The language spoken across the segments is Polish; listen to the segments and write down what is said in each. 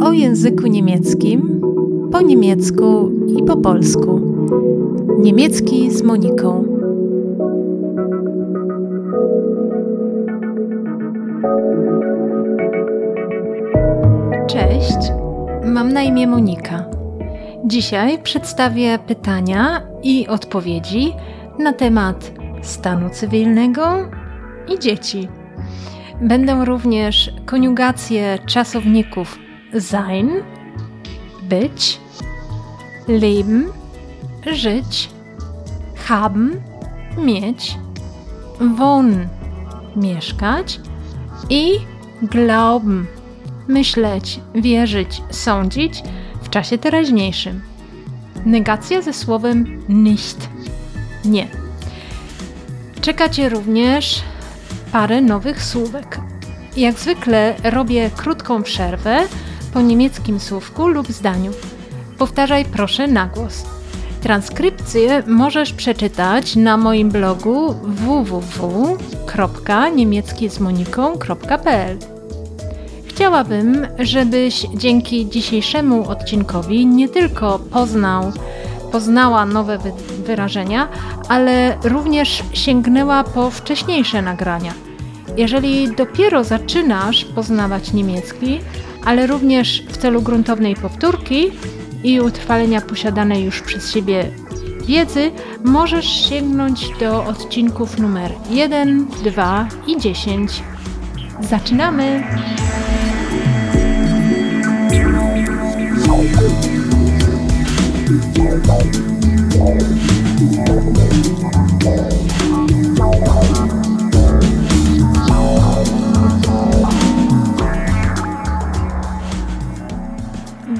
O języku niemieckim, po niemiecku i po polsku. Niemiecki z Moniką. Cześć, mam na imię Monika. Dzisiaj przedstawię pytania i odpowiedzi na temat stanu cywilnego i dzieci. Będą również koniugacje czasowników sein, być, leben, żyć, haben, mieć, wohnen, mieszkać i glauben, myśleć, wierzyć, sądzić w czasie teraźniejszym. Negacja ze słowem nicht, nie. Czekacie również parę nowych słówek. Jak zwykle robię krótką przerwę po niemieckim słówku lub zdaniu. Powtarzaj proszę na głos. Transkrypcję możesz przeczytać na moim blogu www.niemieckizmoniką.pl Chciałabym, żebyś dzięki dzisiejszemu odcinkowi nie tylko poznał, poznała nowe wyrażenia, ale również sięgnęła po wcześniejsze nagrania. Jeżeli dopiero zaczynasz poznawać niemiecki, ale również w celu gruntownej powtórki i utrwalenia posiadanej już przez siebie wiedzy, możesz sięgnąć do odcinków numer 1, 2 i 10. Zaczynamy!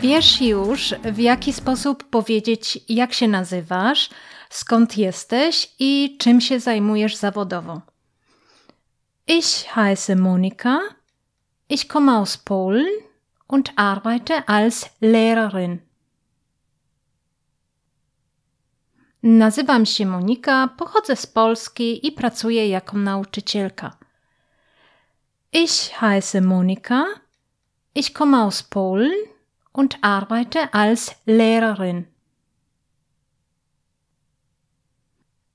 Wiesz już, w jaki sposób powiedzieć, jak się nazywasz, skąd jesteś i czym się zajmujesz zawodowo. Ich heiße Monika, ich komme aus Polen und arbeite als Lehrerin. Nazywam się Monika, pochodzę z Polski i pracuję jako nauczycielka. Ich heiße Monika, ich komme aus Polen und arbeite als Lehrerin.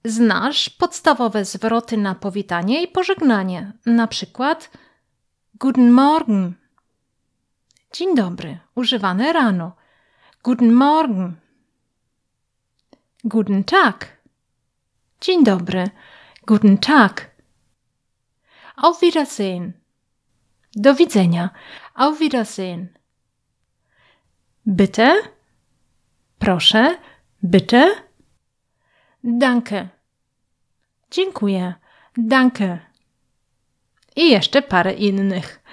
Znasz podstawowe zwroty na powitanie i pożegnanie, na przykład Guten Morgen. Dzień dobry, używane rano. Guten Morgen. Guten Tag. Dzień dobry. Guten Tag. Auf Wiedersehen. Do widzenia. Auf Wiedersehen. Bitte? Proszę. Bitte? Danke. Dziękuję. Danke. I jeszcze parę innych.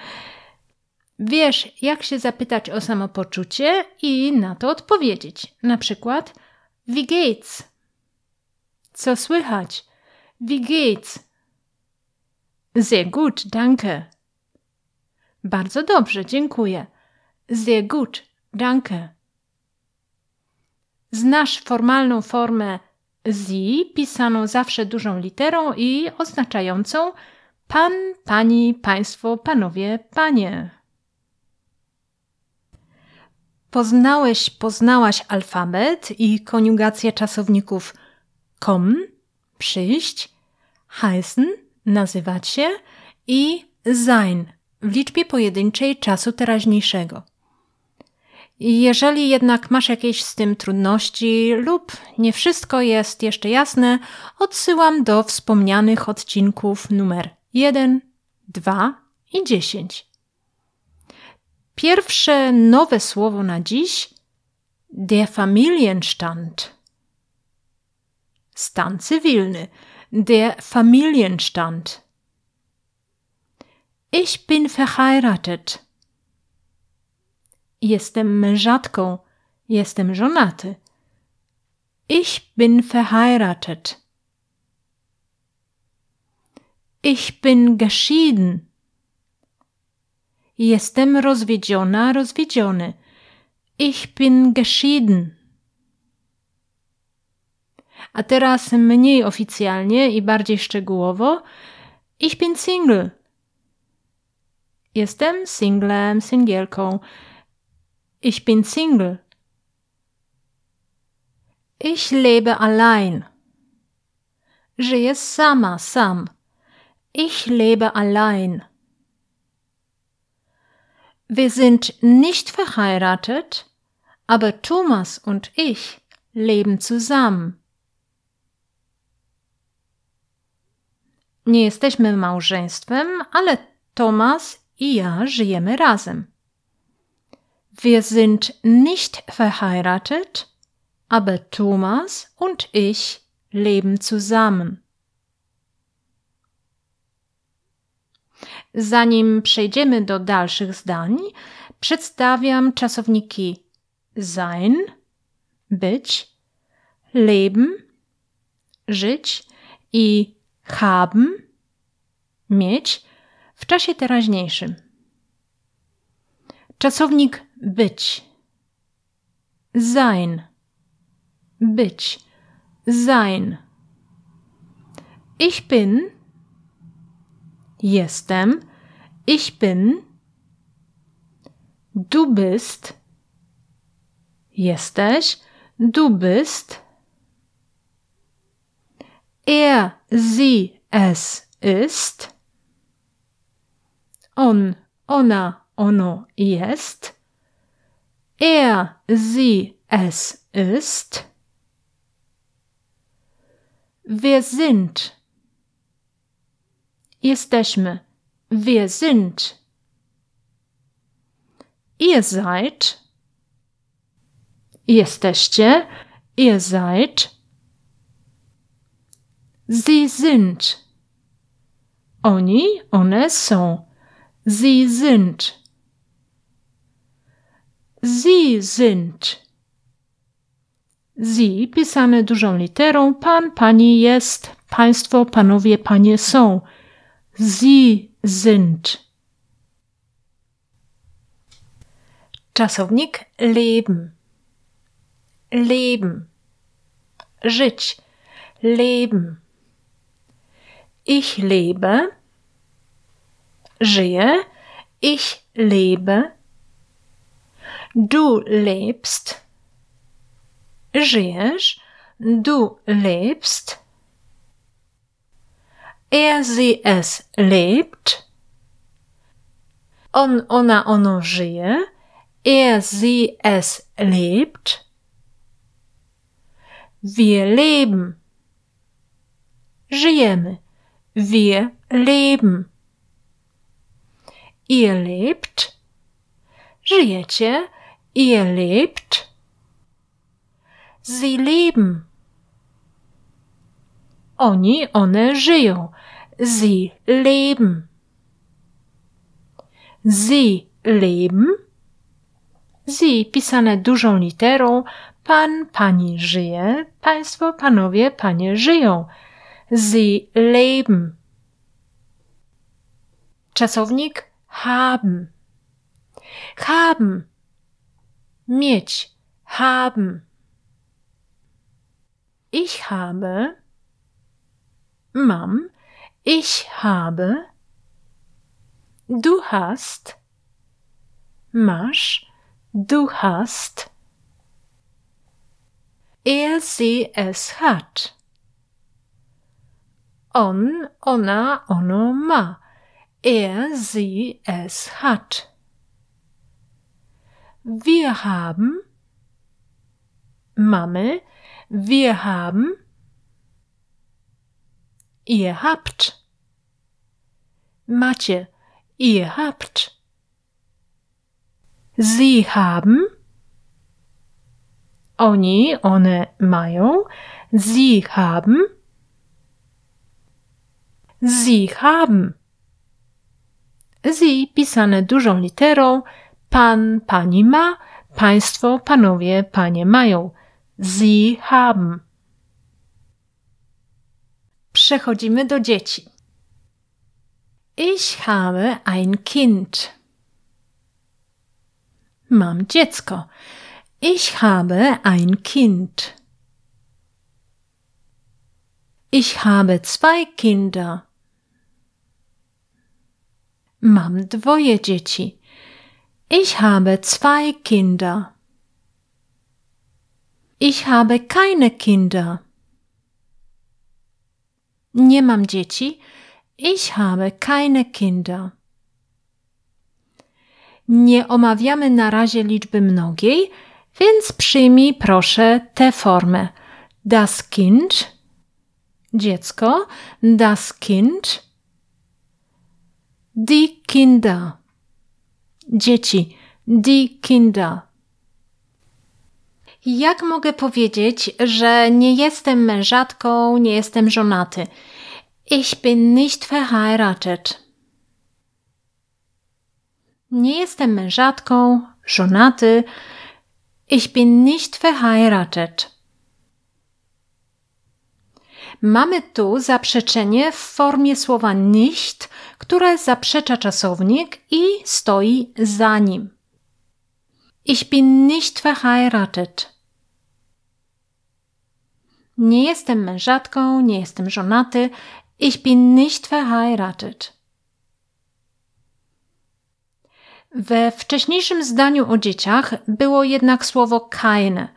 Wiesz, jak się zapytać o samopoczucie i na to odpowiedzieć. Na przykład, wie geht's? Co słychać? Wie geht's? Sehr gut, danke. Bardzo dobrze, dziękuję. Sehr gut, danke. Znasz formalną formę Sie, pisaną zawsze dużą literą i oznaczającą pan, pani, państwo, panowie, panie. Poznałeś, poznałaś alfabet i koniugację czasowników kom, przyjść, heißen, nazywać się i sein w liczbie pojedynczej czasu teraźniejszego. Jeżeli jednak masz jakieś z tym trudności lub nie wszystko jest jeszcze jasne, odsyłam do wspomnianych odcinków numer 1, 2 i 10. Pierwsze nowe słowo na dziś der Familienstand. Stan cywilny. Der Familienstand. Ich bin verheiratet. Jestem mężatką. Jestem żonaty. Ich bin verheiratet. Ich bin geschieden. Jestem rozwiedziona, rozwiedziony. Ich bin geschieden. A teraz mniej oficjalnie i bardziej szczegółowo. Ich bin Single. Jestem singlem, singielką. Ich bin Single. Ich lebe allein. Żyję sama, sam. Ich lebe allein. Wir sind nicht verheiratet, aber Thomas und ich leben zusammen. Nie jesteśmy małżeństwem, ale Thomas i ja żyjemy razem. Wir sind nicht verheiratet, aber Thomas und ich leben zusammen. Zanim przejdziemy do dalszych zdań, przedstawiam czasowniki sein, być, leben, żyć i haben, mieć w czasie teraźniejszym. Czasownik być, sein, być, sein. Ich bin, jestem, ich bin, du bist, jesteś, du bist, er, sie, es ist, on, ona, ono jest, er, sie, es ist, wir sind, jesteśmy, wir sind, ihr seid, jesteście, ihr seid, sie sind, oni, one są, sie sind, sie sind, Sie pisane dużą literą, pan, pani jest, państwo, panowie, panie są. Sie sind. Czasownik leben. Leben. Żyć. Leben. Ich lebe. Żyję. Ich lebe. Du lebst. Żyjesz. Du lebst. Er, sie, es lebt. On, ona, ono żyje. Er, sie, es lebt. Wir leben. Żyjemy. Wir leben. Ihr lebt. Żyjecie. Ihr lebt. Sie leben. Oni, one żyją. Sie leben. Sie leben. Sie pisane dużą literą. Pan, pani żyje. Państwo, panowie, panie żyją. Sie leben. Czasownik haben. Haben. Mieć. Haben. Ich habe, mam, ich habe, du hast, masz, du hast, er, sie, es hat. On, ona, ono ma. Er, sie, es hat. Wir haben, mamy, wir haben. Ihr habt. Macie. Ihr habt. Sie haben. Oni, one mają. Sie haben. Sie haben. Sie pisane dużą literą. Pan, pani ma. Państwo, panowie, panie mają. Sie haben. Przechodzimy do dzieci. Ich habe ein Kind. Mam dziecko. Ich habe ein Kind. Ich habe zwei Kinder. Mam dwoje dzieci. Ich habe zwei Kinder. Ich habe keine Kinder. Nie mam dzieci. Ich habe keine Kinder. Nie omawiamy na razie liczby mnogiej, więc przyjmij proszę tę formę. Das Kind, dziecko, das Kind, die Kinder, dzieci, die Kinder. Jak mogę powiedzieć, że nie jestem mężatką, nie jestem żonaty? Ich bin nicht verheiratet. Nie jestem mężatką, żonaty. Ich bin nicht verheiratet. Mamy tu zaprzeczenie w formie słowa nicht, które zaprzecza czasownik i stoi za nim. Ich bin nicht verheiratet. Nie jestem mężatką, nie jestem żonaty. Ich bin nicht verheiratet. We wcześniejszym zdaniu o dzieciach było jednak słowo keine.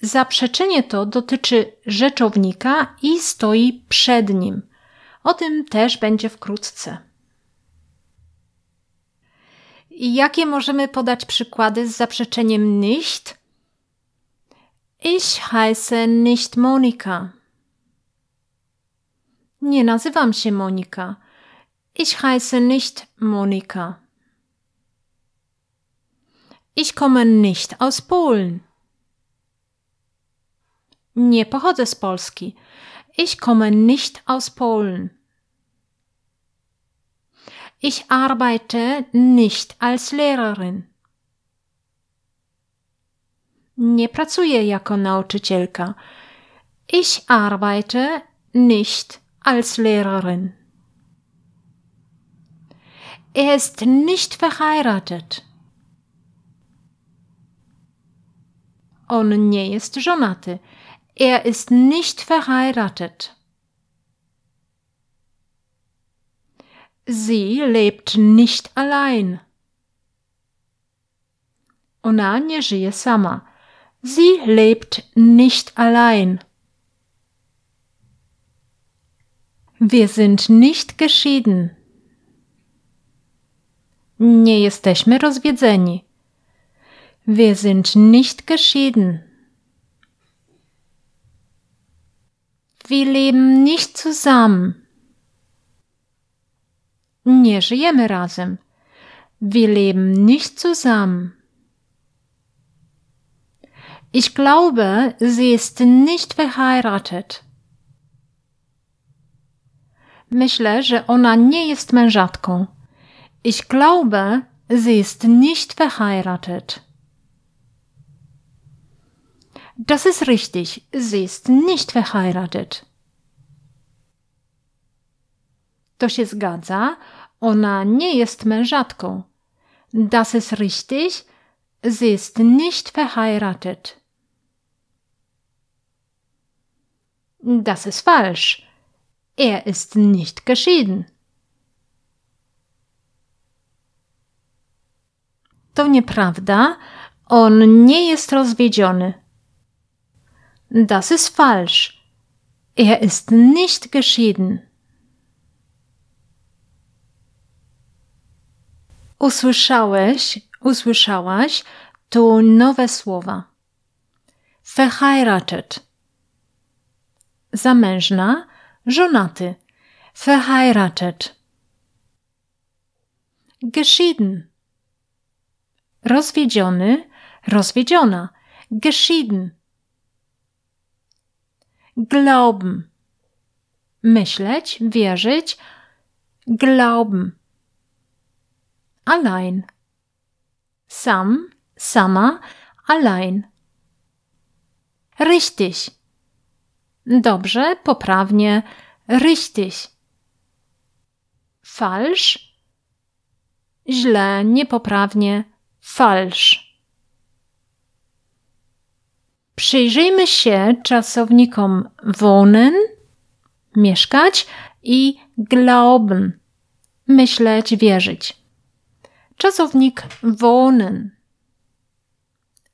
Zaprzeczenie to dotyczy rzeczownika i stoi przed nim. O tym też będzie wkrótce. Jakie możemy podać przykłady z zaprzeczeniem nicht? Ich heiße nicht Monika. Nie nazywam się Monika. Ich heiße nicht Monika. Ich komme nicht aus Polen. Nie pochodzę z Polski. Ich komme nicht aus Polen. Ich arbeite nicht als Lehrerin. Nie pracuję jako nauczycielka. Ich arbeite nicht als Lehrerin. Er ist nicht verheiratet. On nie jest żonaty. Er ist nicht verheiratet. Sie lebt nicht allein. Ona nie żyje sama. Sie lebt nicht allein. Wir sind nicht geschieden. Nie jesteśmy rozwiedzeni. Wir sind nicht geschieden. Wir leben nicht zusammen. Nie żyjemy razem. Wir leben nicht zusammen. Ich glaube, sie ist nicht verheiratet. Myślę, że ona nie jest mężatką. Ich glaube, sie ist nicht verheiratet. Das ist richtig, sie ist nicht verheiratet. To się zgadza, ona nie jest mężatką. Das ist richtig, sie ist nicht verheiratet. Das ist falsch. Er ist nicht geschieden. To nieprawda. On nie jest rozwiedziony. Das ist falsch. Er ist nicht geschieden. Usłyszałeś, usłyszałaś tu nowe słowa. Verheiratet. Zamężna, żonaty. Verheiratet. Geschieden. Rozwiedziony, rozwiedziona. Geschieden. Glauben. Myśleć, wierzyć. Glauben. Allein. Sam, sama, allein. Richtig. Dobrze, poprawnie. Richtig. Falsch. Źle, niepoprawnie. Falsch. Przyjrzyjmy się czasownikom wohnen, mieszkać i glauben, myśleć, wierzyć. Czasownik wohnen.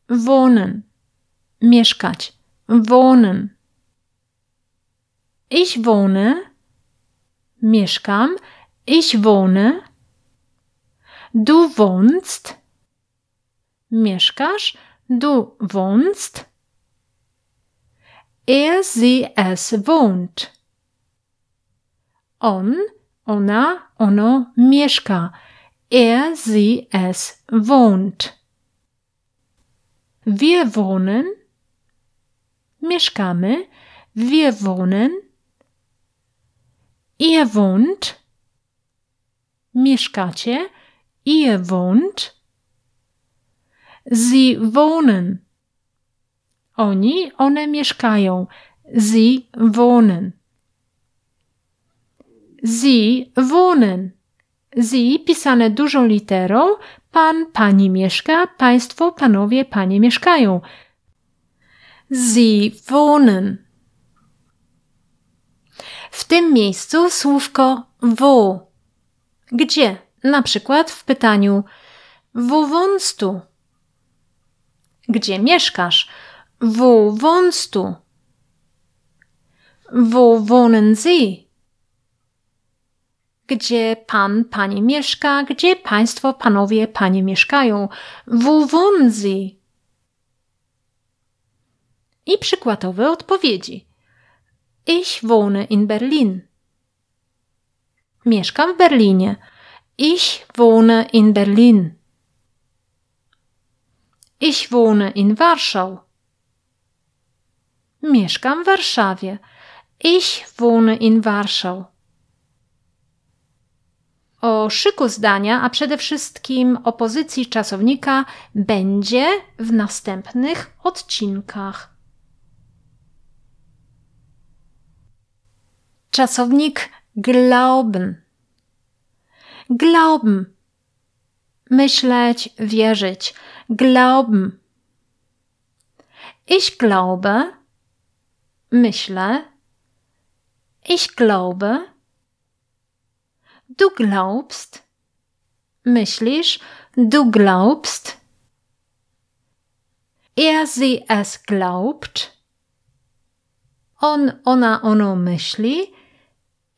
Wohnen. Mieszkać. Wohnen. Ich wohne. Mieszkam. Ich wohne. Du wohnst. Mieszkasz. Du wohnst. Er, sie, es wohnt. On, ona, ono mieszka. Er, sie, es wohnt. Wir wohnen. Mieszkamy. Wir wohnen. Ihr wohnt. Mieszkacie. Ihr wohnt. Sie wohnen. Oni, one mieszkają. Sie wohnen. Sie wohnen. Sie pisane dużą literą. Pan, pani mieszka. Państwo, panowie, panie mieszkają. Sie wohnen. W tym miejscu słówko wo. Gdzie? Na przykład w pytaniu Wo wohnst du? Gdzie mieszkasz? Wo wohnst du? Wo wohnen Sie? Gdzie pan, pani mieszka? Gdzie państwo, panowie, panie mieszkają? Wo wohnen Sie? I przykładowe odpowiedzi. Ich wohne in Berlin. Mieszkam w Berlinie. Ich wohne in Berlin. Ich wohne in Warschau. Mieszkam w Warszawie. Ich wohne in Warschau. O szyku zdania, a przede wszystkim o pozycji czasownika będzie w następnych odcinkach. Czasownik glauben. Glauben. Myśleć, wierzyć. Glauben. Ich glaube. Myślę. Ich glaube. Du glaubst. Myślisz. Du glaubst. Er, sie, es glaubt. On, ona, ono myśli.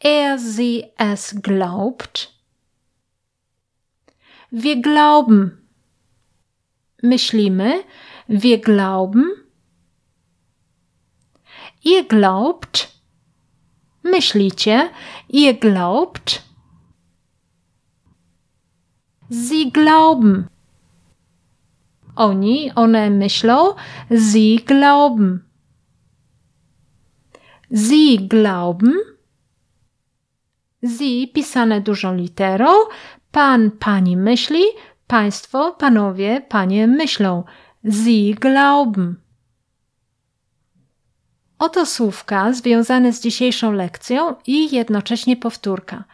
Er, sie, es glaubt. Wir glauben. Myślimy. Wir glauben. Ihr glaubt. Myślicie. Ihr glaubt. Sie glauben. Oni, one myślą. Sie glauben. Sie glauben. Sie pisane dużą literą. Pan, pani myśli. Państwo, panowie, panie myślą. Sie glauben. Oto słówka związane z dzisiejszą lekcją i jednocześnie powtórka.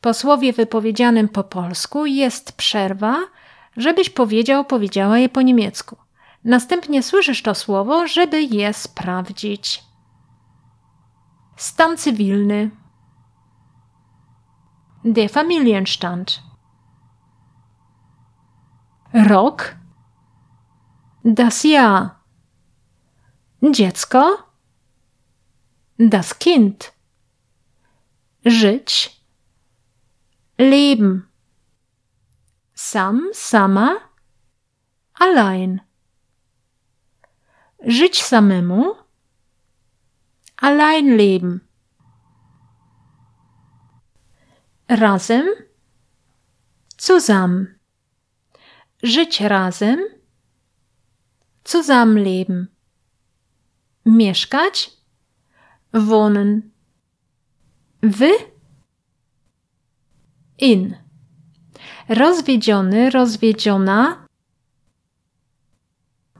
Po słowie wypowiedzianym po polsku jest przerwa, żebyś powiedział, powiedziała je po niemiecku. Następnie słyszysz to słowo, żeby je sprawdzić. Stan cywilny. Der Familienstand. Rok. Das Jahr. Dziecko das Kind. Żyć. Leben. Sam, sama. Allein. Żyć samemu. Allein leben. Razem. Zusammen. Żyć razem. Zusammenleben. Mieszkać wohnen. W in. Rozwiedziony, rozwiedziona.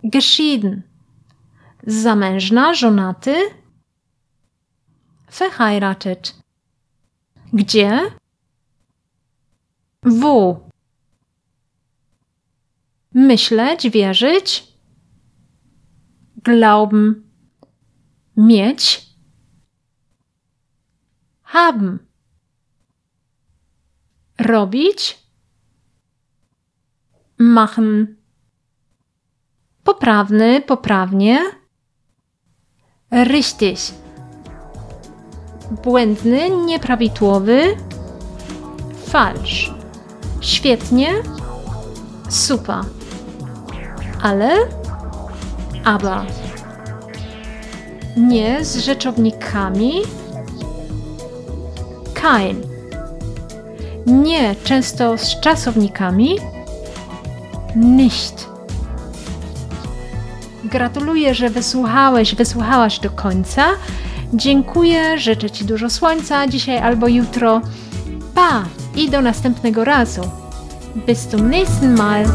Geschieden. Zamężna, żonaty. Verheiratet. Gdzie? Wo. Myśleć, wierzyć. Glauben. Mieć haben. robić, machen. Poprawny, poprawnie. Richtig. Błędny, nieprawidłowy. Falsch. Świetnie. Super. Ale. Aber. Nie z rzeczownikami. Kein. Nie często z czasownikami. Nicht. Gratuluję, że wysłuchałeś, wysłuchałaś do końca. Dziękuję, życzę Ci dużo słońca dzisiaj albo jutro. Pa i do następnego razu. Bis zum nächsten Mal.